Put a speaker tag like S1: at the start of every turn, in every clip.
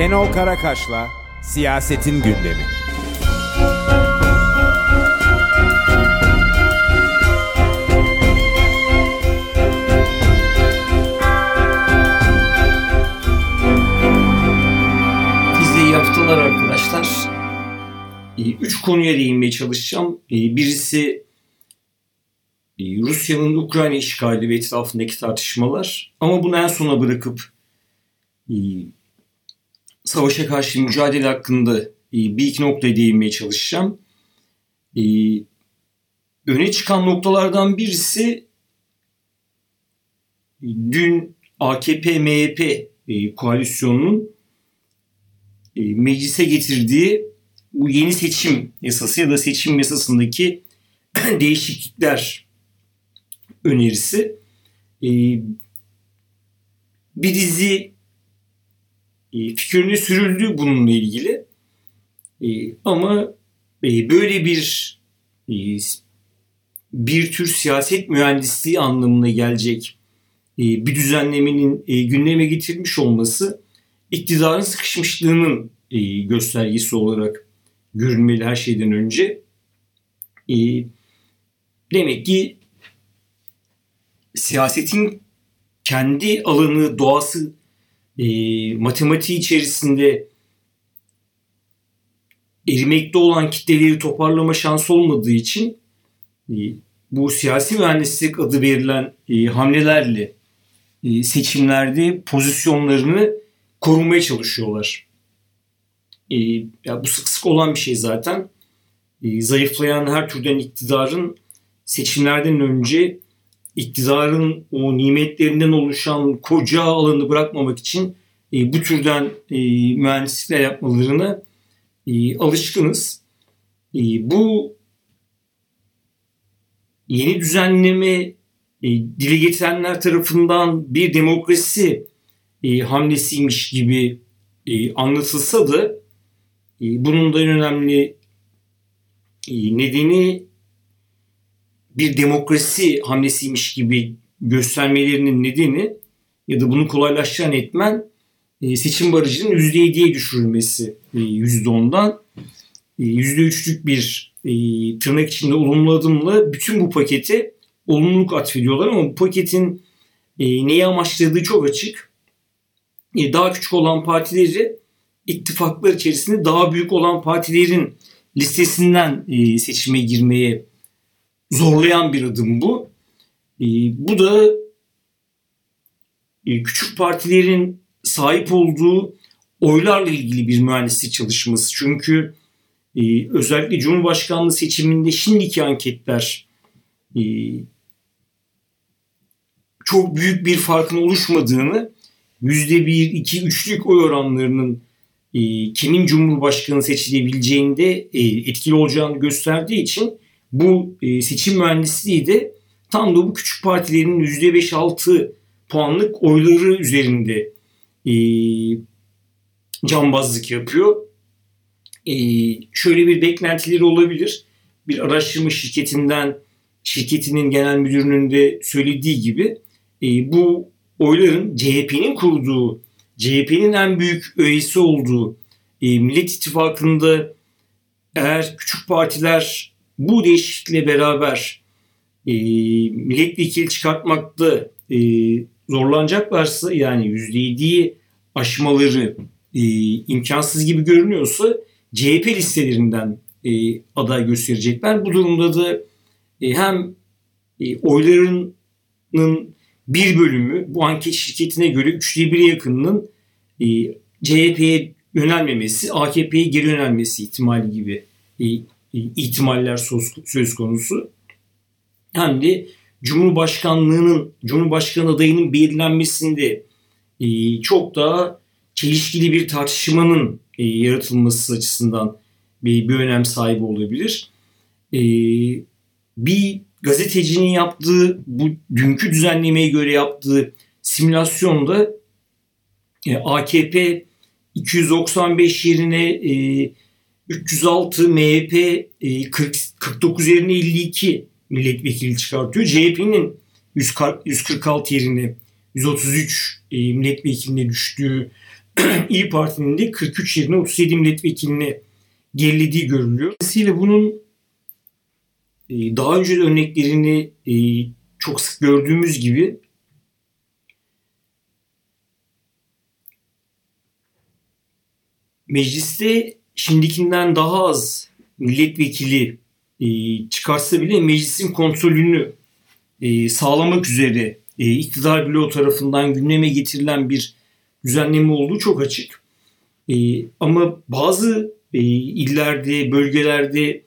S1: Şenol Karakaş'la Siyasetin Gündemi.
S2: Size iyi haftalar arkadaşlar. Ee, Üç konuya değinmeye çalışacağım. Ee, Birisi e, Rusya'nın Ukrayna işgali ve etrafındaki tartışmalar. Ama bunu en sona bırakıp e, savaşa karşı mücadele hakkında e, bir iki noktaya değinmeye çalışacağım. E, Öne çıkan noktalardan birisi dün AKP-MHP e, koalisyonunun meclise getirdiği bu yeni seçim yasası ya da seçim yasasındaki değişiklikler önerisi. Bir dizi e, fikirine sürüldü bununla ilgili. E, ama e, böyle bir bir tür siyaset mühendisliği anlamına gelecek bir düzenlemenin gündeme getirilmiş olması iktidarın sıkışmışlığının göstergesi olarak görünmeli her şeyden önce. Demek ki siyasetin kendi alanı, doğası, e, matematiği içerisinde erimekte olan kitleleri toparlama şansı olmadığı için e, bu siyasi mühendislik adı verilen e, hamlelerle e, seçimlerde pozisyonlarını korumaya çalışıyorlar. E, ya bu sık sık olan bir şey zaten. E, zayıflayan her türden iktidarın seçimlerden önce iktidarın o nimetlerinden oluşan koca alanı bırakmamak için e, bu türden e, mühendislikler yapmalarına e, alışkınız. E, bu yeni düzenleme e, dile getirenler tarafından bir demokrasi e, hamlesiymiş gibi e, anlatılsa da e, bunun da en önemli e, nedeni bir demokrasi hamlesiymiş gibi göstermelerinin nedeni ya da bunu kolaylaştıran etmen e, seçim barajının %7'ye düşürülmesi e, %10'dan e, %3'lük bir e, tırnak içinde olumlu adımla bütün bu paketi olumluluk atfediyorlar ama bu paketin neyi amaçladığı çok açık. Daha küçük olan partileri ittifaklar içerisinde daha büyük olan partilerin listesinden seçime girmeye zorlayan bir adım bu. E, bu da e, küçük partilerin sahip olduğu oylarla ilgili bir mühendislik çalışması. Çünkü e, özellikle Cumhurbaşkanlığı seçiminde şimdiki anketler e, çok büyük bir farkın oluşmadığını yüzde bir, iki, üçlük oy oranlarının e, kimin Cumhurbaşkanı seçilebileceğinde e, etkili olacağını gösterdiği için bu e, seçim mühendisliği de tam da bu küçük partilerin yüzde beş altı puanlık oyları üzerinde e, cambazlık yapıyor. E, şöyle bir beklentileri olabilir. Bir araştırma şirketinden şirketinin genel müdürünün de söylediği gibi e, bu oyların CHP'nin kurduğu, CHP'nin en büyük üyesi olduğu e, Millet İttifakı'nda eğer küçük partiler bu değişiklikle beraber e, milletvekili çıkartmakta e, zorlanacaklarsa yani %7'yi aşmaları e, imkansız gibi görünüyorsa CHP listelerinden e, aday gösterecekler. Bu durumda da e, hem e, oylarının bir bölümü bu anket şirketine göre üçte biri yakınının e, CHP'ye yönelmemesi, AKP'ye geri yönelmesi ihtimali gibi e, ihtimaller söz, konusu. Hem de Cumhurbaşkanlığının, Cumhurbaşkanı adayının belirlenmesinde e, çok daha çelişkili bir tartışmanın e, yaratılması açısından bir, bir önem sahibi olabilir. E, bir gazetecinin yaptığı bu dünkü düzenlemeye göre yaptığı simülasyonda AKP 295 yerine 306 MHP e, 40, 49 yerine 52 milletvekili çıkartıyor. CHP'nin 146 yerine 133 e, milletvekiline düştüğü İyi Parti'nin de 43 yerine 37 milletvekilini gerilediği görülüyor. Dolayısıyla bunun e, daha önce örneklerini e, çok sık gördüğümüz gibi mecliste şimdikinden daha az milletvekili e, çıkarsa bile meclisin kontrolünü sağlamak üzere iktidar bloğu tarafından gündeme getirilen bir düzenleme olduğu çok açık. Ama bazı illerde, bölgelerde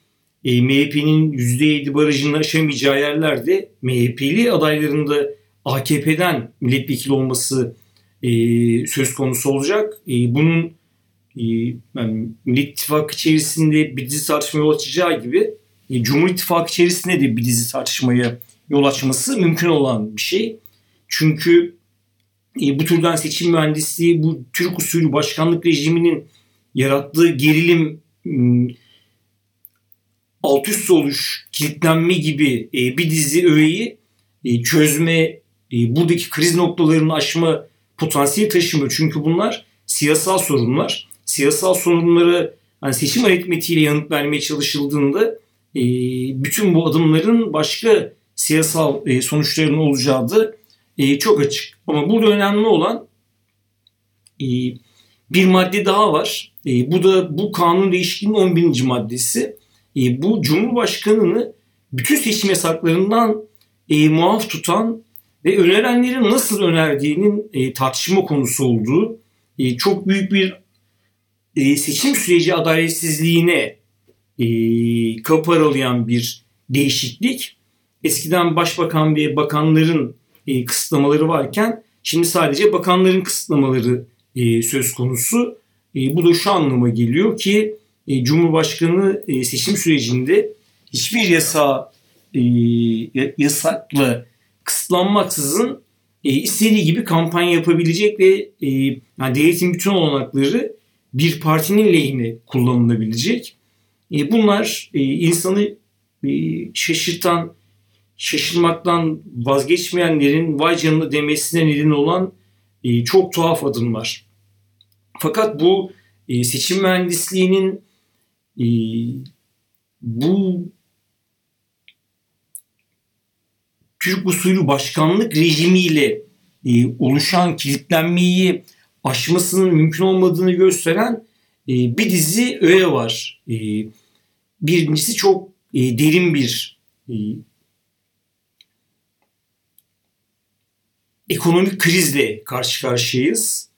S2: e, MHP'nin %7 barajını aşamayacağı yerlerde MHP'li adayların da AKP'den milletvekili olması e, söz konusu olacak. E, bunun e, yani Millet İttifakı içerisinde bir dizi tartışma yol açacağı gibi e, Cumhur İttifakı içerisinde de bir dizi tartışmaya yol açması mümkün olan bir şey. Çünkü e, bu türden seçim mühendisliği bu Türk usulü başkanlık rejiminin yarattığı gerilim alt üst oluş, kilitlenme gibi e, bir dizi öğeyi çözme, buradaki kriz noktalarını aşma potansiyeli taşımıyor. Çünkü bunlar siyasal sorunlar. Siyasal sorunları hani seçim aritmetiğiyle yanıt vermeye çalışıldığında e, bütün bu adımların başka siyasal e, sonuçlarının olacağı da e, çok açık. Ama burada önemli olan e, bir madde daha var. E, bu da bu kanun değişikliğinin 11. maddesi e, bu Cumhurbaşkanı'nı bütün seçim yasaklarından e, muaf tutan ve önerenlerin nasıl önerdiğinin e, tartışma konusu olduğu e, çok büyük bir e, seçim süreci adaletsizliğine e, kapı aralayan bir değişiklik. Eskiden başbakan ve bakanların e, kısıtlamaları varken şimdi sadece bakanların kısıtlamaları e, söz konusu. E, bu da şu anlama geliyor ki e, Cumhurbaşkanı e, seçim sürecinde hiçbir yasa e, yasakla kısıtlanmaksızın e, istediği gibi kampanya yapabilecek ve e, yani devletin bütün olanakları bir partinin lehine kullanılabilecek. E, bunlar e, insanı e, şaşırtan, şaşırmaktan vazgeçmeyenlerin vay canına demesine neden olan e, çok tuhaf adımlar. Fakat bu e, seçim mühendisliğinin e, bu Türk usulü başkanlık rejimiyle e, oluşan kilitlenmeyi aşmasının mümkün olmadığını gösteren e, bir dizi öğe var. E, birincisi çok e, derin bir e, ekonomik krizle karşı karşıyayız.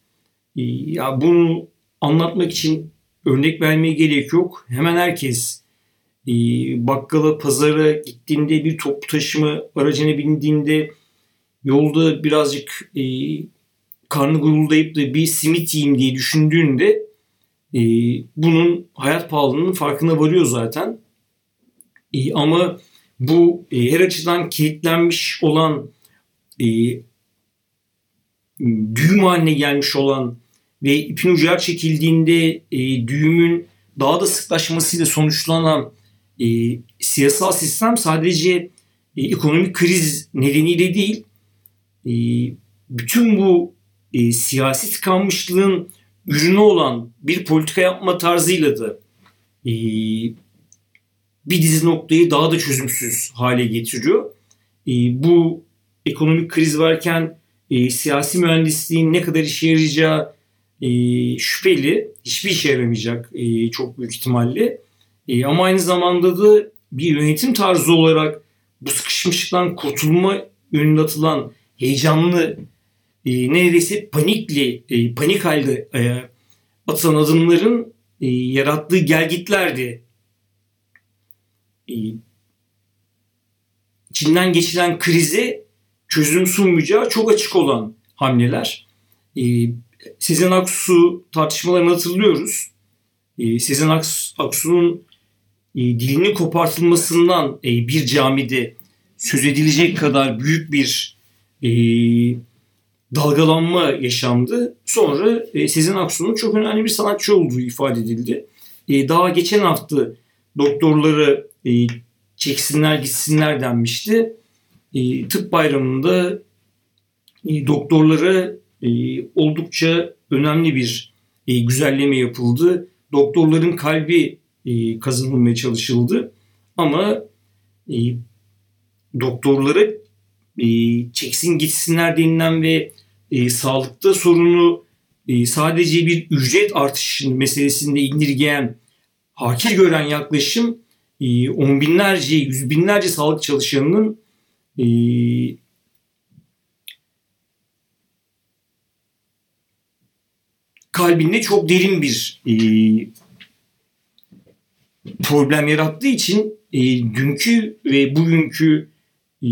S2: E, ya bunu anlatmak için örnek vermeye gerek yok. Hemen herkes e, bakkala, pazara gittiğinde bir toplu taşıma aracına bindiğinde yolda birazcık e, karnı guruldayıp da bir simit yiyeyim diye düşündüğünde e, bunun hayat pahalılığının farkına varıyor zaten. E, ama bu e, her açıdan kilitlenmiş olan e, düğüm haline gelmiş olan ve ipin ucu çekildiğinde e, düğümün daha da sıklaşmasıyla sonuçlanan e, siyasal sistem sadece e, ekonomik kriz nedeniyle değil e, bütün bu e, siyasi tıkanmışlığın ürünü olan bir politika yapma tarzıyla da e, bir dizi noktayı daha da çözümsüz hale getiriyor. E, bu ekonomik kriz varken e, siyasi mühendisliğin ne kadar işe yarayacağı e, şüpheli. Hiçbir işe yaramayacak e, çok büyük ihtimalle. E, ama aynı zamanda da bir yönetim tarzı olarak bu sıkışmışlıktan kurtulma yönünde atılan heyecanlı e, neredeyse panikli, panik halde e, atılan adımların e, yarattığı gelgitlerdi. E, içinden geçilen krize çözüm sunmayacağı çok açık olan hamleler. E, Sezen Aksu tartışmalarını hatırlıyoruz. E, Sezen Aksu'nun e, dilinin kopartılmasından e, bir camide söz edilecek kadar büyük bir e, dalgalanma yaşandı. Sonra e, Sezen Aksu'nun çok önemli bir sanatçı olduğu ifade edildi. E, daha geçen hafta doktorları e, çeksinler gitsinler denmişti. E, tıp bayramında e, doktorlara e, oldukça önemli bir e, güzelleme yapıldı. Doktorların kalbi e, kazanılmaya çalışıldı. Ama e, doktorlara e, çeksin gitsinler denilen ve e, sağlıkta sorunu e, sadece bir ücret artışı meselesinde indirgeyen, hakir gören yaklaşım e, on binlerce, yüz binlerce sağlık çalışanının e, kalbinde çok derin bir e, problem yarattığı için e, dünkü ve bugünkü e,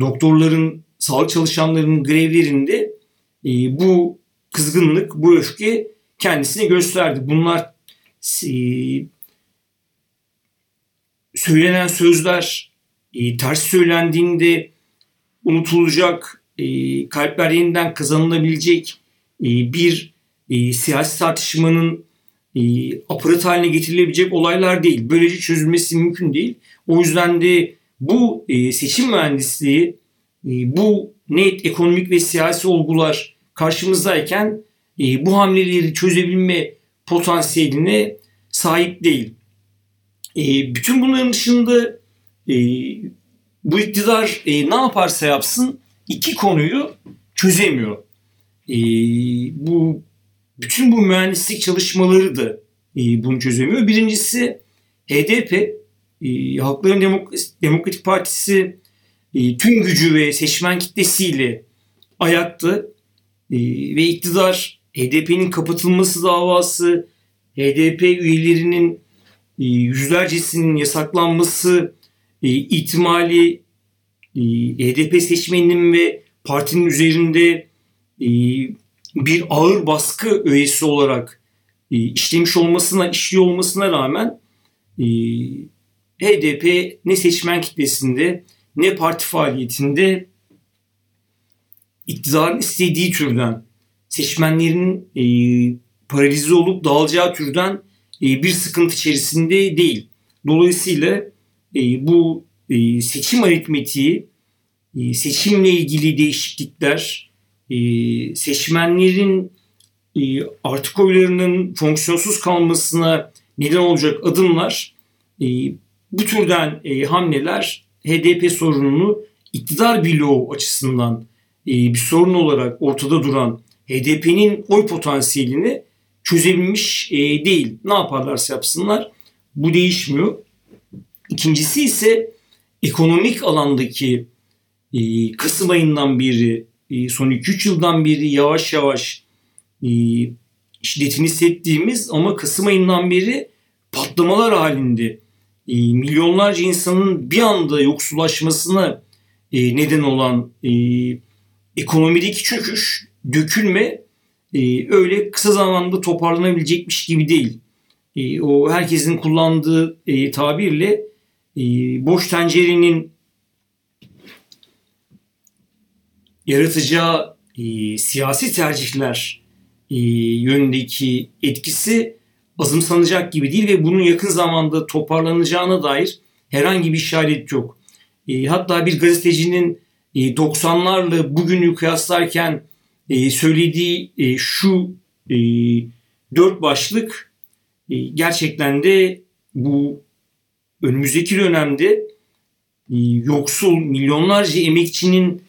S2: doktorların, sağlık çalışanlarının grevlerinde e, bu kızgınlık, bu öfke kendisini gösterdi. Bunlar e, söylenen sözler e, ters söylendiğinde unutulacak, e, kalpler yeniden kazanılabilecek e, bir e, siyasi tartışmanın e, aparat haline getirilebilecek olaylar değil. Böylece çözülmesi mümkün değil. O yüzden de bu e, seçim mühendisliği, bu net ekonomik ve siyasi olgular karşımızdayken e, bu hamleleri çözebilme potansiyeline sahip değil. E, bütün bunların dışında e, bu iktidar ne yaparsa yapsın iki konuyu çözemiyor. Bu bütün bu mühendislik çalışmaları da bunu çözemiyor. Birincisi HDP, Halkların Demokratik Partisi e, tüm gücü ve seçmen kitlesiyle ayakta e, ve iktidar HDP'nin kapatılması davası, HDP üyelerinin e, yüzlercesinin yasaklanması e, ihtimali HDP seçmeninin ve partinin üzerinde bir ağır baskı öğesi olarak işlemiş olmasına, işliyor olmasına rağmen HDP ne seçmen kitlesinde ne parti faaliyetinde iktidarın istediği türden seçmenlerin e, paralize olup dağılacağı türden e, bir sıkıntı içerisinde değil. Dolayısıyla e, bu e, seçim aritmetiği, e, seçimle ilgili değişiklikler, e, seçmenlerin e, artık oylarının fonksiyonsuz kalmasına neden olacak adımlar, e, bu türden e, hamleler HDP sorununu iktidar bloğu açısından e, bir sorun olarak ortada duran HDP'nin oy potansiyelini çözebilmiş e, değil. Ne yaparlarsa yapsınlar bu değişmiyor. İkincisi ise ekonomik alandaki e, Kasım ayından beri son 2-3 yıldan beri yavaş yavaş şiddetini hissettiğimiz ama Kasım ayından beri patlamalar halinde e, milyonlarca insanın bir anda yoksullaşmasına e, neden olan e, ekonomideki çöküş, dökülme e, öyle kısa zamanda toparlanabilecekmiş gibi değil. E, o herkesin kullandığı e, tabirle e, boş tencerenin yaratacağı e, siyasi tercihler e, yönündeki etkisi azımsanacak gibi değil ve bunun yakın zamanda toparlanacağına dair herhangi bir işaret yok. E, hatta bir gazetecinin e, 90'larla bugünü kıyaslarken e, söylediği e, şu e, dört başlık e, gerçekten de bu önümüzdeki dönemde e, yoksul milyonlarca emekçinin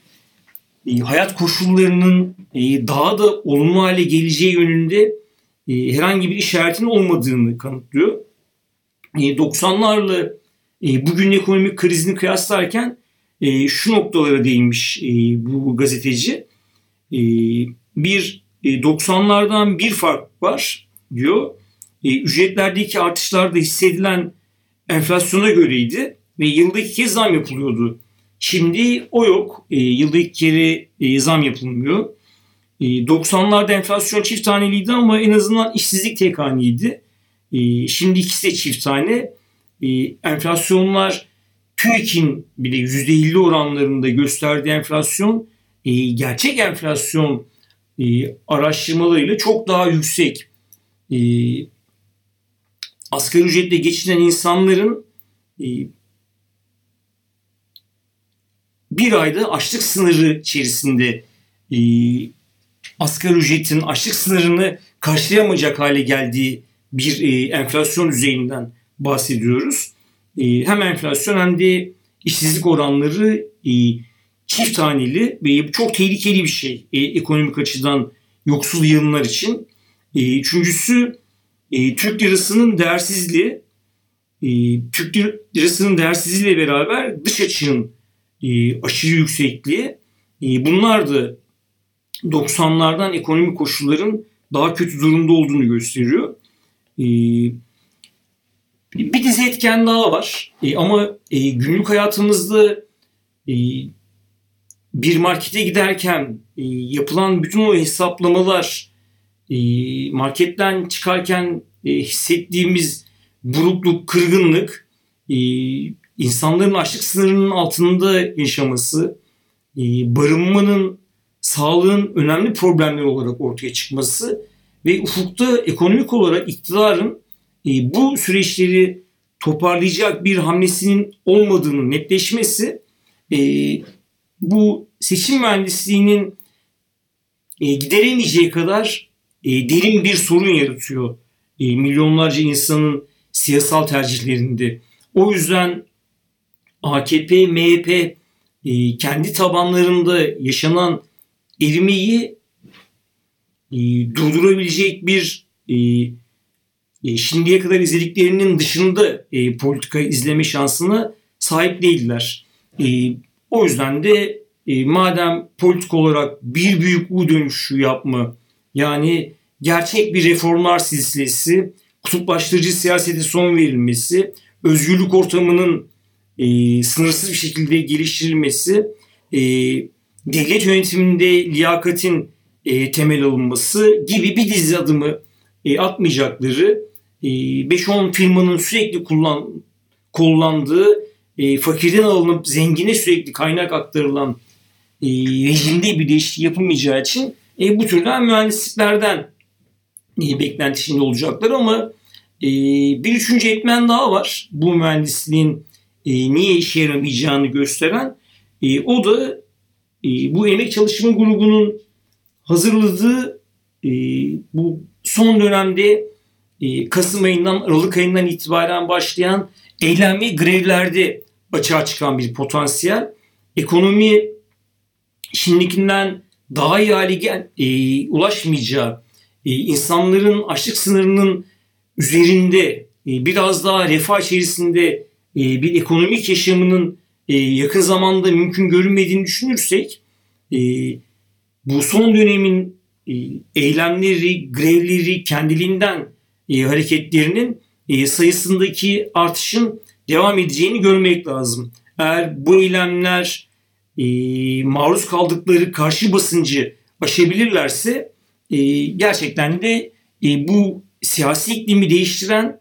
S2: e, hayat koşullarının e, daha da olumlu hale geleceği yönünde herhangi bir işaretin olmadığını kanıtlıyor. E, 90'larla e, bugün ekonomik krizini kıyaslarken e, şu noktalara değinmiş e, bu gazeteci. Bir e, 90'lardan bir fark var diyor. Ücretlerdeki artışlarda hissedilen enflasyona göreydi ve yılda iki kez zam yapılıyordu. Şimdi o yok. Yılda iki kere zam yapılmıyor. E, 90'larda enflasyon çift taneliydi ama en azından işsizlik tek haneydi. E, şimdi ikisi de çift tane. E, enflasyonlar TÜİK'in bile %50 oranlarında gösterdiği enflasyon e, gerçek enflasyon e, araştırmalarıyla çok daha yüksek. Asgari ücretle geçinen insanların e, bir ayda açlık sınırı içerisinde asgari ücretin açlık sınırını karşılayamayacak hale geldiği bir e, enflasyon düzeyinden bahsediyoruz. E, hem enflasyon hem de işsizlik oranları e, çift taneli ve çok tehlikeli bir şey e, ekonomik açıdan yoksul yığınlar için. E, üçüncüsü e, Türk lirasının değersizliği. E, Türk lirasının değersizliğiyle beraber dış açığın e, aşırı yüksekliği. E, bunlar da 90'lardan ekonomik koşulların daha kötü durumda olduğunu gösteriyor. E, bir dizi etken daha var. E, ama e, günlük hayatımızda e, bir markete giderken e, yapılan bütün o hesaplamalar, marketten çıkarken hissettiğimiz burukluk, kırgınlık, insanların açlık sınırının altında yaşaması, barınmanın, sağlığın önemli problemler olarak ortaya çıkması ve ufukta ekonomik olarak iktidarın e, bu süreçleri toparlayacak bir hamlesinin olmadığının netleşmesi e, bu seçim mühendisliğinin e, gideremeyeceği kadar e, derin bir sorun yaratıyor e, milyonlarca insanın siyasal tercihlerinde. O yüzden AKP, MHP e, kendi tabanlarında yaşanan erimeyi e, durdurabilecek bir e, e, şimdiye kadar izlediklerinin dışında e, politika izleme şansına sahip değiller. E, o yüzden de e, madem politik olarak bir büyük U dönüşü yapma yani gerçek bir reformlar silsilesi, kutuplaştırıcı siyasete son verilmesi, özgürlük ortamının e, sınırsız bir şekilde geliştirilmesi, e, devlet yönetiminde liyakatin e, temel alınması gibi bir dizi adımı e, atmayacakları, e, 5-10 firmanın sürekli kullan, kullandığı, e, fakirden alınıp zengine sürekli kaynak aktarılan e, rejimde bir değişiklik yapılmayacağı için e, bu türden mühendisliklerden e, beklenti olacaklar ama e, bir üçüncü etmen daha var. Bu mühendisliğin e, niye işe yaramayacağını gösteren. E, o da bu emek çalışma grubunun hazırladığı e, bu son dönemde e, Kasım ayından Aralık ayından itibaren başlayan eylem ve grevlerde açığa çıkan bir potansiyel. Ekonomi şimdikinden daha iyi hale gel, e, ulaşmayacağı, e, insanların açlık sınırının üzerinde e, biraz daha refah içerisinde e, bir ekonomik yaşamının e, yakın zamanda mümkün görünmediğini düşünürsek e, bu son dönemin e, eylemleri, grevleri kendiliğinden e, hareketlerinin e, sayısındaki artışın devam edeceğini görmek lazım. Eğer bu eylemler e, maruz kaldıkları karşı basıncı aşabilirlerse e, gerçekten de e, bu siyasi iklimi değiştiren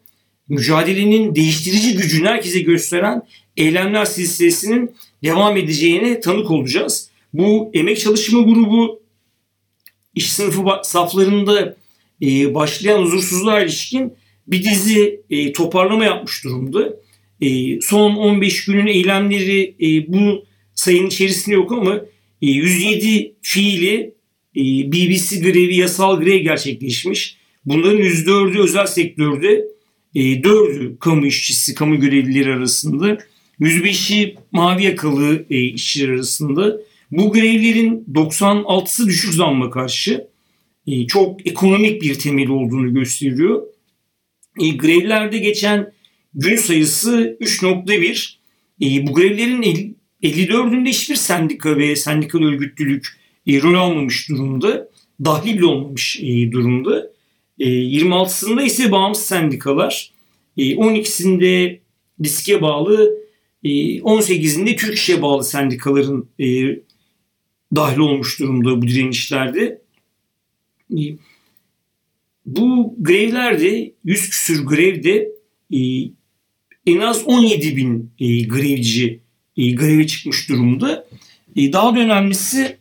S2: mücadelenin değiştirici gücünü herkese gösteren eylemler silsilesinin devam edeceğine tanık olacağız. Bu emek çalışma grubu iş sınıfı saflarında e, başlayan huzursuzluğa ilişkin bir dizi e, toparlama yapmış durumda. E, son 15 günün eylemleri bu sayının içerisinde yok ama e, 107 fiili e, BBC grevi, yasal grev gerçekleşmiş. Bunların %4'ü özel sektörde, e, 4'ü kamu işçisi, kamu görevlileri arasında, 105'i mavi yakalı e, işçiler arasında. Bu grevlerin 96'sı düşük zamma karşı e, çok ekonomik bir temel olduğunu gösteriyor. E, grevlerde geçen gün sayısı 3.1. E, bu grevlerin 54'ünde hiçbir sendika ve sendikal örgütlülük e, rol almamış durumda. Dahil olmamış e, durumda. E, 26'sında ise bağımsız sendikalar. E, 12'sinde diske bağlı, 18'inde Türk İş'e bağlı sendikaların e, dahil olmuş durumda bu direnişlerde. E, bu grevlerde 100 küsür grevde e, en az 17 bin e, grevci greve çıkmış durumda. Daha da önemlisi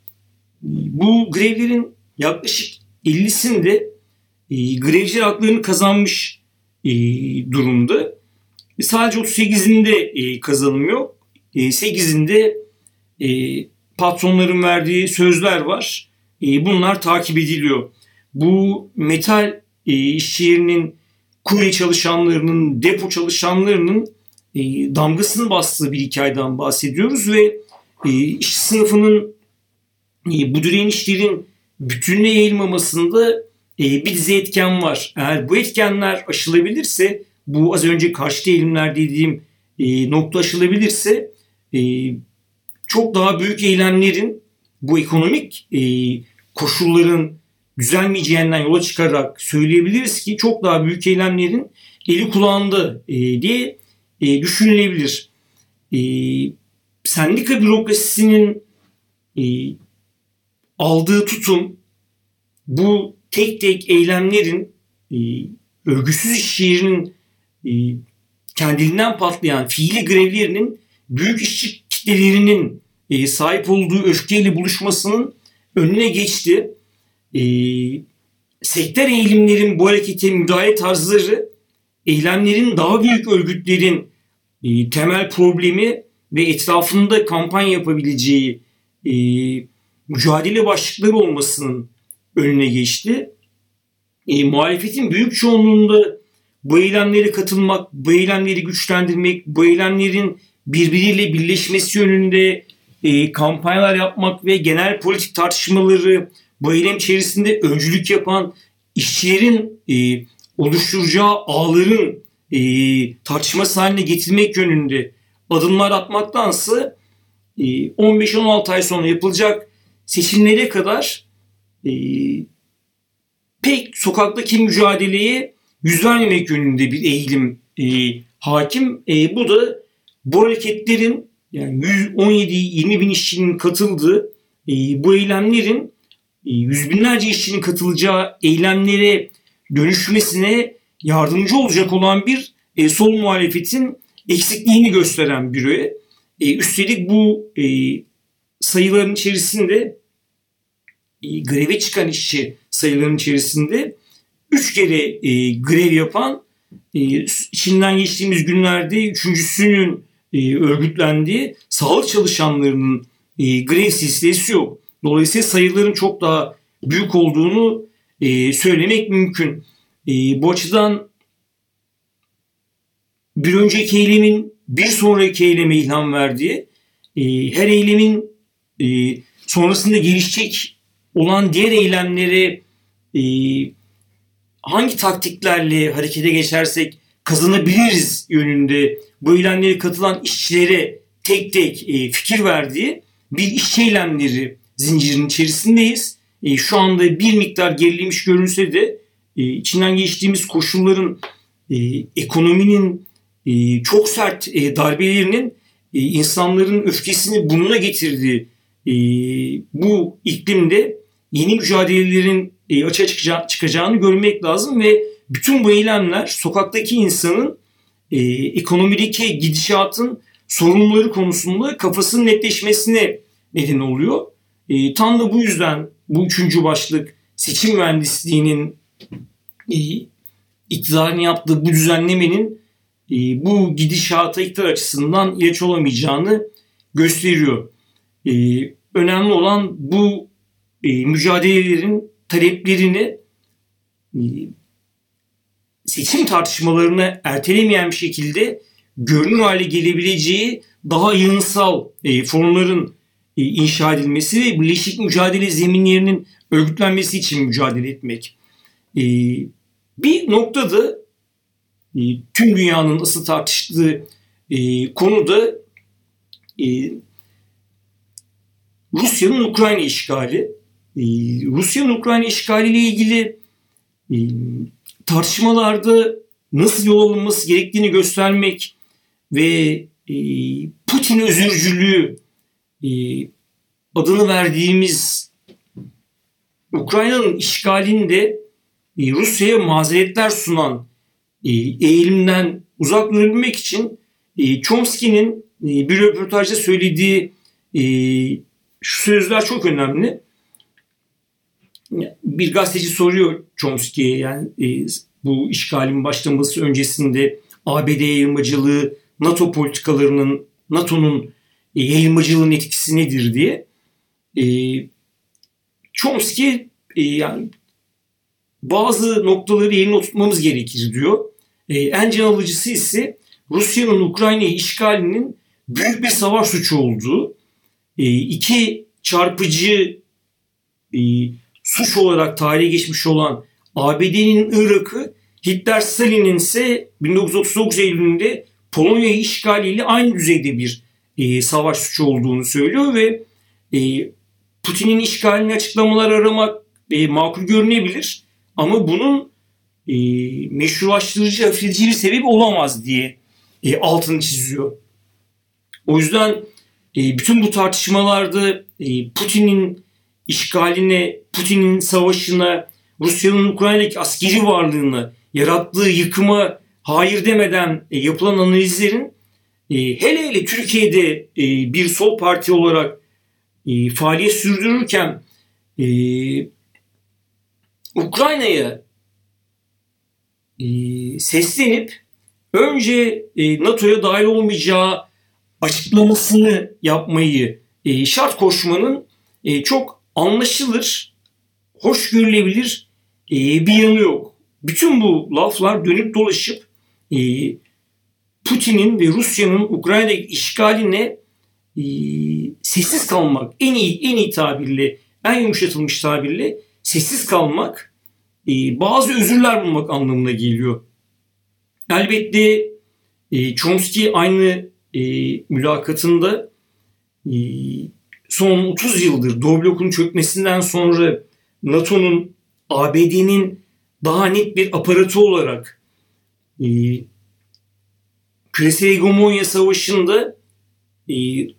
S2: bu grevlerin yaklaşık 50'sinde e, grevciler haklarını kazanmış durumda. E, sadece 38'inde e. E, 8'inde e, patronların verdiği sözler var. bunlar takip ediliyor. Bu metal iş yerinin kurye çalışanlarının, depo çalışanlarının damgasını bastığı bir hikayeden bahsediyoruz ve iş sınıfının bu direnişlerin bütününe yayılmamasında bir dizi etken var. Eğer bu etkenler aşılabilirse bu az önce karşı eğilimler dediğim e, nokta aşılabilirse e, çok daha büyük eylemlerin bu ekonomik e, koşulların düzelmeyeceğinden yola çıkarak söyleyebiliriz ki çok daha büyük eylemlerin eli kulağında e, diye e, düşünülebilir. E, sendika bürokrasisinin e, aldığı tutum bu tek tek eylemlerin e, örgüsüz iş yerinin kendiliğinden patlayan fiili grevlerinin büyük işçi kitlelerinin e, sahip olduğu öfkeyle buluşmasının önüne geçti. E, sektör eğilimlerin bu harekete müdahale tarzları eylemlerin daha büyük örgütlerin e, temel problemi ve etrafında kampanya yapabileceği e, mücadele başlıkları olmasının önüne geçti. E, muhalefetin büyük çoğunluğunda bu eylemlere katılmak, bu eylemleri güçlendirmek, bu eylemlerin birbiriyle birleşmesi yönünde e, kampanyalar yapmak ve genel politik tartışmaları bu eylem içerisinde öncülük yapan işçilerin e, oluşturacağı ağların e, tartışması haline getirmek yönünde adımlar atmaktansa e, 15-16 ay sonra yapılacak seçimlere kadar e, pek sokaktaki mücadeleye yüz vermemek yönünde bir eğilim e, hakim. E, bu da bu hareketlerin yani 117-20 bin işçinin katıldığı e, bu eylemlerin e, yüz binlerce işçinin katılacağı eylemlere dönüşmesine yardımcı olacak olan bir e, sol muhalefetin eksikliğini gösteren bir öğe. E, üstelik bu e, sayıların içerisinde e, greve çıkan işçi sayıların içerisinde üç kere e, grev yapan e, içinden geçtiğimiz günlerde üçüncüsünün e, örgütlendiği sağlık çalışanlarının e, grev silsilesi yok. Dolayısıyla sayıların çok daha büyük olduğunu e, söylemek mümkün. E, bu açıdan bir önceki eylemin bir sonraki eyleme ilham verdiği, e, her eylemin e, sonrasında gelişecek olan diğer eylemlere e, hangi taktiklerle harekete geçersek kazanabiliriz yönünde bu eylemlere katılan işçilere tek tek e, fikir verdiği bir işçi eylemleri zincirinin içerisindeyiz. E, şu anda bir miktar gerilemiş görünse de e, içinden geçtiğimiz koşulların ekonominin çok sert darbelerinin insanların öfkesini bununla getirdiği bu iklimde yeni mücadelelerin e, açığa çıkacağı, çıkacağını görmek lazım ve bütün bu eylemler sokaktaki insanın e, ekonomideki gidişatın sorumluları konusunda kafasının netleşmesine neden oluyor. E, tam da bu yüzden bu üçüncü başlık seçim mühendisliğinin e, iktidarın yaptığı bu düzenlemenin e, bu gidişata iktidar açısından ilaç olamayacağını gösteriyor. E, önemli olan bu e, mücadelelerin taleplerini e, seçim tartışmalarını ertelemeyen bir şekilde görünür hale gelebileceği daha yığınsal e, formların e, inşa edilmesi ve birleşik mücadele zeminlerinin örgütlenmesi için mücadele etmek. E, bir noktada e, tüm dünyanın asıl tartıştığı e, konuda e, Rusya'nın Ukrayna işgali. E, Rusya'nın Ukrayna işgali ile ilgili e, tartışmalarda nasıl yol alınması gerektiğini göstermek ve e, Putin özürcülüğü e, adını verdiğimiz Ukrayna'nın işgalinde Rusya'ya mazeretler sunan eğilimden uzak durabilmek için Chomsky'nin bir röportajda söylediği şu sözler çok önemli. Bir gazeteci soruyor Chomsky'ye yani e, bu işgalin başlaması öncesinde ABD yayılmacılığı, NATO politikalarının, NATO'nun e, yayılmacılığın etkisi nedir diye. E, Chomsky e, yani bazı noktaları yerine oturtmamız gerekir diyor. E, en can alıcısı ise Rusya'nın Ukrayna'yı işgalinin büyük bir savaş suçu olduğu, e, iki çarpıcı e, suç olarak tarihe geçmiş olan ABD'nin Irak'ı, Hitler Stalin'in ise 1939 Eylül'ünde Polonya'yı işgaliyle aynı düzeyde bir e, savaş suçu olduğunu söylüyor ve e, Putin'in işgalini açıklamalar aramak e, makul görünebilir ama bunun e, meşrulaştırıcı, hafifletici bir sebebi olamaz diye e, altını çiziyor. O yüzden e, bütün bu tartışmalarda e, Putin'in işgaline, Putin'in savaşına, Rusya'nın Ukrayna'daki askeri varlığını, yarattığı yıkıma hayır demeden e, yapılan analizlerin e, hele hele Türkiye'de e, bir sol parti olarak e, faaliyet sürdürürken e, Ukrayna'ya e, seslenip önce e, NATO'ya dahil olmayacağı açıklamasını yapmayı e, şart koşmanın e, çok anlaşılır, hoş görülebilir e, bir yanı yok. Bütün bu laflar dönüp dolaşıp e, Putin'in ve Rusya'nın Ukrayna'daki işgaline e, sessiz kalmak, en iyi en iyi tabirle, en yumuşatılmış tabirle sessiz kalmak, e, bazı özürler bulmak anlamına geliyor. Elbette e, Chomsky aynı e, mülakatında e, son 30 yıldır Doğu blokun çökmesinden sonra NATO'nun ABD'nin daha net bir aparatı olarak e, küresel hegemonya savaşında e,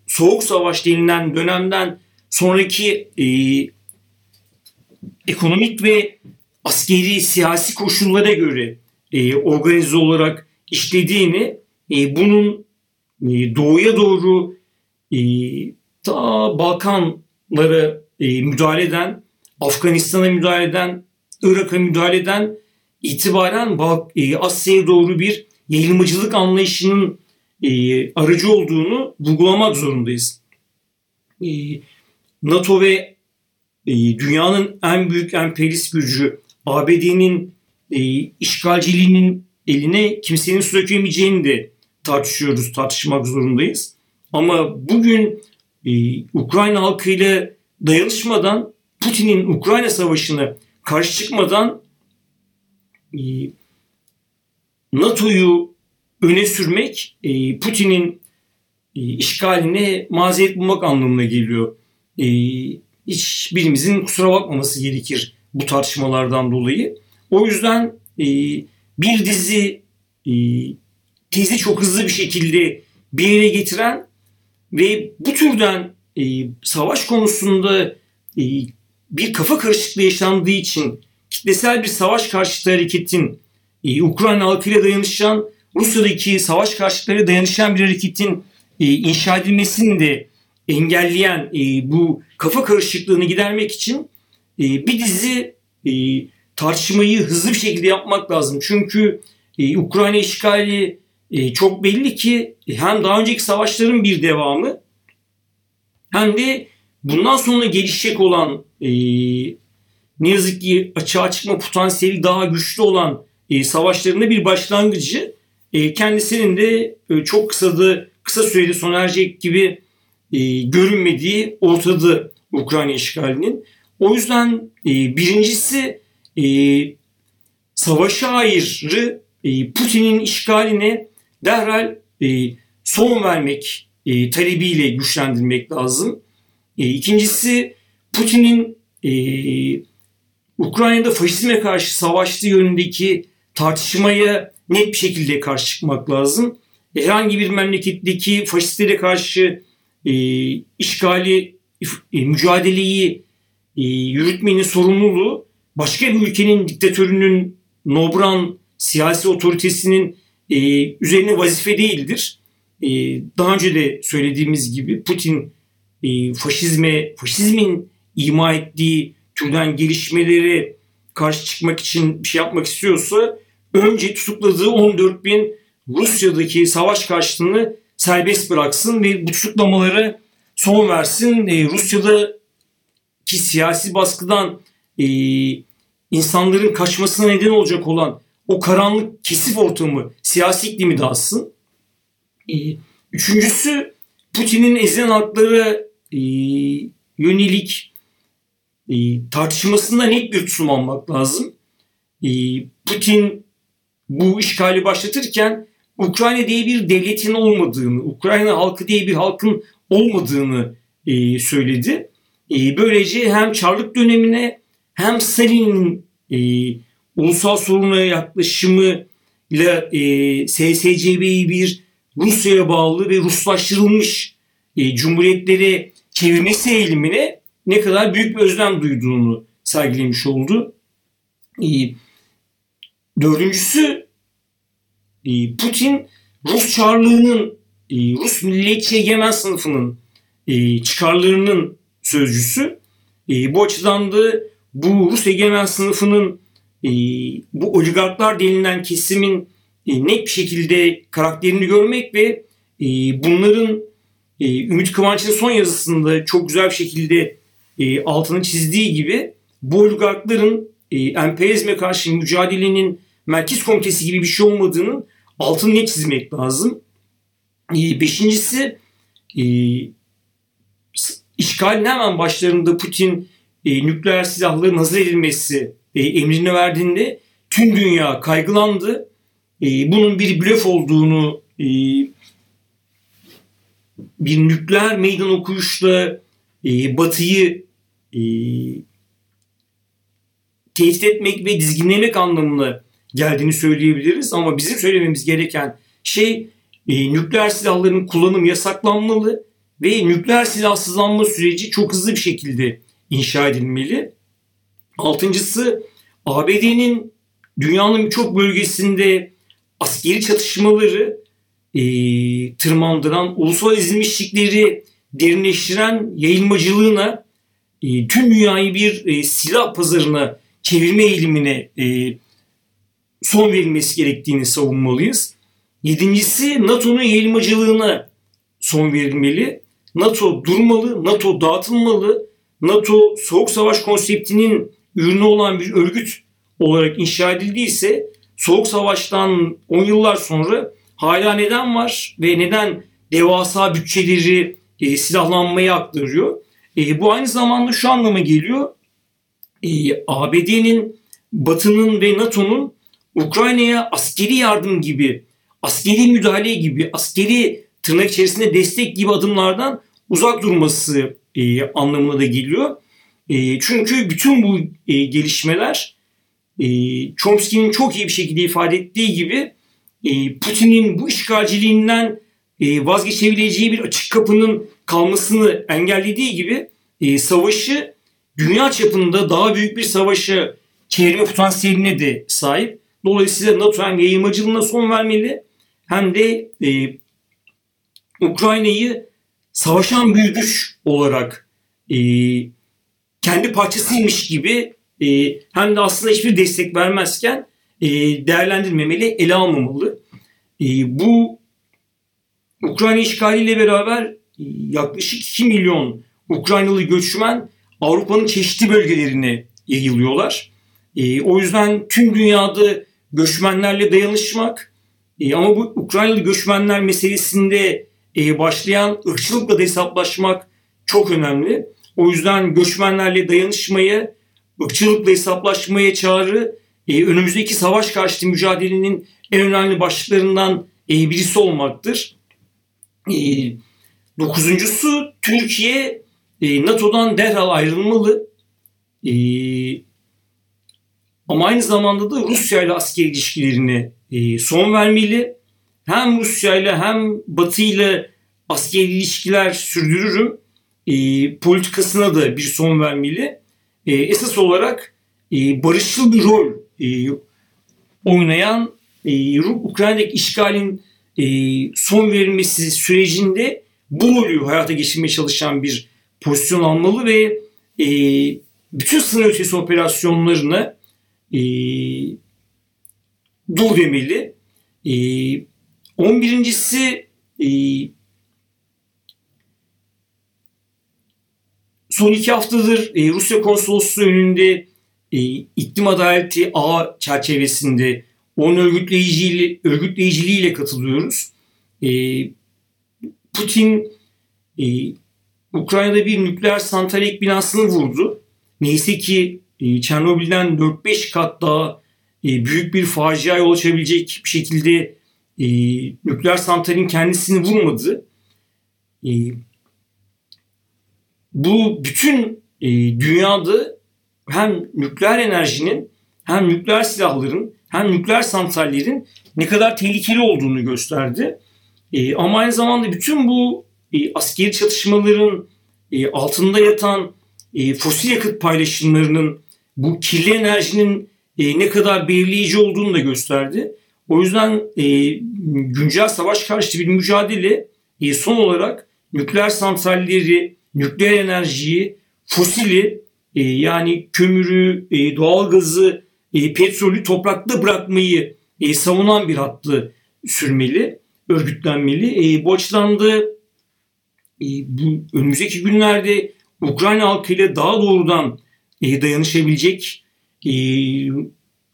S2: soğuk savaş denilen dönemden sonraki e, ekonomik ve askeri siyasi koşullara göre e, organize olarak işlediğini e, bunun e, doğuya doğru e, ta Balkanlara e, müdahale eden, Afganistan'a müdahale eden, Irak'a müdahale eden itibaren e, Asya'ya doğru bir yayılmacılık anlayışının e, aracı olduğunu vurgulamak zorundayız. E, NATO ve e, dünyanın en büyük emperyalist gücü ABD'nin e, işgalciliğinin eline kimsenin su dökemeyeceğini de tartışıyoruz, tartışmak zorundayız. Ama bugün e, Ukrayna halkıyla dayanışmadan Putin'in Ukrayna savaşına karşı çıkmadan e, NATO'yu öne sürmek e, Putin'in e, işgaline mazeret bulmak anlamına geliyor. E, hiçbirimizin kusura bakmaması gerekir bu tartışmalardan dolayı. O yüzden bir dizi e, tezi çok hızlı bir şekilde bir yere getiren ve bu türden e, savaş konusunda e, bir kafa karışıklığı yaşandığı için kitlesel bir savaş karşıtı hareketin e, Ukrayna halkıyla dayanışan Rusya'daki savaş karşıtları dayanışan bir hareketin e, inşa edilmesini de engelleyen e, bu kafa karışıklığını gidermek için e, bir dizi e, tartışmayı hızlı bir şekilde yapmak lazım. Çünkü e, Ukrayna işgali e, çok belli ki hem daha önceki savaşların bir devamı hem de bundan sonra gelişecek olan e, ne yazık ki açığa çıkma potansiyeli daha güçlü olan e, savaşlarında bir başlangıcı e, kendisinin de e, çok kısada kısa sürede sona erecek gibi e, görünmediği ortada Ukrayna işgalinin. O yüzden e, birincisi e, savaşa ayrı e, Putin'in işgaline derhal e, son vermek e, talebiyle güçlendirmek lazım. E, ikincisi Putin'in e, Ukrayna'da faşizme karşı savaştığı yönündeki tartışmaya net bir şekilde karşı çıkmak lazım. Herhangi bir memleketteki faşistlere karşı e, işgali, e, mücadeleyi e, yürütmenin sorumluluğu başka bir ülkenin diktatörünün nobran siyasi otoritesinin e, üzerine vazife değildir. E, daha önce de söylediğimiz gibi Putin e, faşizme, faşizmin ima ettiği türden gelişmeleri karşı çıkmak için bir şey yapmak istiyorsa önce tutukladığı 14 bin Rusya'daki savaş karşıtını serbest bıraksın ve bu tutuklamaları son versin. E, Rusya'daki ki siyasi baskıdan e, insanların kaçmasına neden olacak olan o karanlık kesif ortamı, siyasi iklimi dağıtsın. E, üçüncüsü Putin'in ezilen halklara e, yönelik e, tartışmasında net bir tutum almak lazım. E, Putin bu işgali başlatırken Ukrayna diye bir devletin olmadığını, Ukrayna halkı diye bir halkın olmadığını e, söyledi. E, böylece hem Çarlık dönemine hem Stalin'in ulusal soruna yaklaşımıyla e, SSCB'yi bir Rusya'ya bağlı ve Ruslaştırılmış e, cumhuriyetlere çevirmesi eğilimine ne kadar büyük bir özlem duyduğunu sergilemiş oldu. E, dördüncüsü e, Putin Rus Çarlığı'nın, e, Rus milliyetçi egemen sınıfının e, çıkarlarının sözcüsü. E, bu açıdan da bu Rus egemen sınıfının bu oligarklar denilen kesimin e, net bir şekilde karakterini görmek ve e, bunların e, Ümit Kıvanç'ın son yazısında çok güzel bir şekilde altını çizdiği gibi bu oligarkların emperyalizme karşı mücadelenin merkez komitesi gibi bir şey olmadığının altını net çizmek lazım. Beşincisi işgalin hemen başlarında Putin nükleer silahların hazır edilmesi e, emrini verdiğinde tüm dünya kaygılandı. E, bunun bir blöf olduğunu e, bir nükleer meydan okuyuşla e, Batı'yı e, tehdit etmek ve dizginlemek anlamına geldiğini söyleyebiliriz. Ama bizim söylememiz gereken şey e, nükleer silahların kullanımı yasaklanmalı ve nükleer silahsızlanma süreci çok hızlı bir şekilde inşa edilmeli. Altıncısı ABD'nin dünyanın birçok bölgesinde askeri çatışmaları e, tırmandıran, ulusal ezilmişlikleri derinleştiren yayılmacılığına e, tüm dünyayı bir e, silah pazarına çevirme eğilimine e, son verilmesi gerektiğini savunmalıyız. Yedincisi NATO'nun yayılmacılığına son verilmeli. NATO durmalı, NATO dağıtılmalı. NATO soğuk savaş konseptinin ürünü olan bir örgüt olarak inşa edildiyse soğuk savaştan 10 yıllar sonra hala neden var ve neden devasa bütçeleri e, silahlanmaya aktarıyor? E, bu aynı zamanda şu anlama geliyor. E, ABD'nin, Batı'nın ve NATO'nun Ukrayna'ya askeri yardım gibi, askeri müdahale gibi, askeri tırnak içerisinde destek gibi adımlardan uzak durması e, anlamına da geliyor. E, çünkü bütün bu e, gelişmeler e, Chomsky'nin çok iyi bir şekilde ifade ettiği gibi e, Putin'in bu işgalciliğinden e, vazgeçebileceği bir açık kapının kalmasını engellediği gibi e, savaşı dünya çapında daha büyük bir savaşa çevirme potansiyeline de sahip. Dolayısıyla NATO hem yayılmacılığına son vermeli hem de e, Ukrayna'yı savaşan bir güç olarak e, kendi parçasıymış gibi e, hem de aslında hiçbir destek vermezken e, değerlendirmemeli, ele almamalı. E, bu Ukrayna işgaliyle beraber e, yaklaşık 2 milyon Ukraynalı göçmen Avrupa'nın çeşitli bölgelerine yayılıyorlar. E, o yüzden tüm dünyada göçmenlerle dayanışmak e, ama bu Ukraynalı göçmenler meselesinde e, başlayan ırkçılıkla da hesaplaşmak çok önemli. O yüzden göçmenlerle dayanışmayı, ırkçılıkla hesaplaşmaya çağrı e, önümüzdeki savaş karşıtı mücadelenin en önemli başlıklarından e, birisi olmaktır. E, dokuzuncusu Türkiye e, NATO'dan derhal ayrılmalı. E, ama aynı zamanda da Rusya ile asker ilişkilerine e, son vermeli. Hem Rusya ile hem Batı ile askeri ilişkiler sürdürürüm e, politikasına da bir son vermeli. E, esas olarak e, barışçıl bir rol e, oynayan e, Ukrayna'daki işgalin e, son verilmesi sürecinde bu rolü hayata geçirmeye çalışan bir pozisyon almalı ve e, bütün sınır ötesi operasyonlarını e, dur demeli. E, 11.si e, son iki haftadır e, Rusya konsolosluğu önünde e, iklim adaleti ağ çerçevesinde onun örgütleyiciliği, örgütleyiciliğiyle katılıyoruz. E, Putin e, Ukrayna'da bir nükleer santral ek binasını vurdu. Neyse ki e, Çernobil'den 4-5 kat daha e, büyük bir facia yol açabilecek bir şekilde e, nükleer santralin kendisini vurmadı. E, bu bütün e, dünyada hem nükleer enerjinin hem nükleer silahların hem nükleer santrallerin ne kadar tehlikeli olduğunu gösterdi. E, ama aynı zamanda bütün bu e, askeri çatışmaların e, altında yatan e, fosil yakıt paylaşımlarının bu kirli enerjinin e, ne kadar belirleyici olduğunu da gösterdi. O yüzden e, güncel savaş karşıtı bir mücadele e, son olarak nükleer santralleri, nükleer enerjiyi, fosili e, yani kömürü, e, doğalgazı, e, petrolü toprakta bırakmayı e, savunan bir hattı sürmeli, örgütlenmeli. E, bu açıdan da e, bu önümüzdeki günlerde Ukrayna halkıyla daha doğrudan e, dayanışabilecek, e,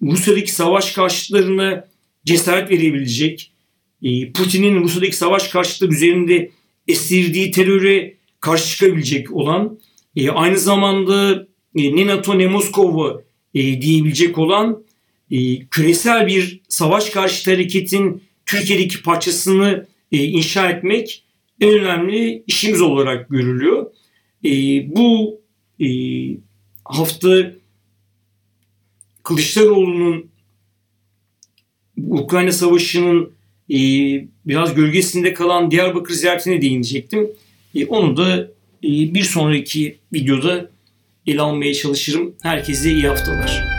S2: Rusya'daki savaş karşıtlarına cesaret verebilecek, e, Putin'in Rusya'daki savaş karşıtları üzerinde esirdiği teröre karşı çıkabilecek olan, e, aynı zamanda e, ne NATO ne Moskova e, diyebilecek olan e, küresel bir savaş karşıtı hareketin Türkiye'deki parçasını e, inşa etmek en önemli işimiz olarak görülüyor. E, bu e, hafta Kılıçdaroğlu'nun Ukrayna Savaşı'nın e, biraz gölgesinde kalan Diyarbakır ziyaretine değinecektim. E, onu da e, bir sonraki videoda ele almaya çalışırım. Herkese iyi haftalar.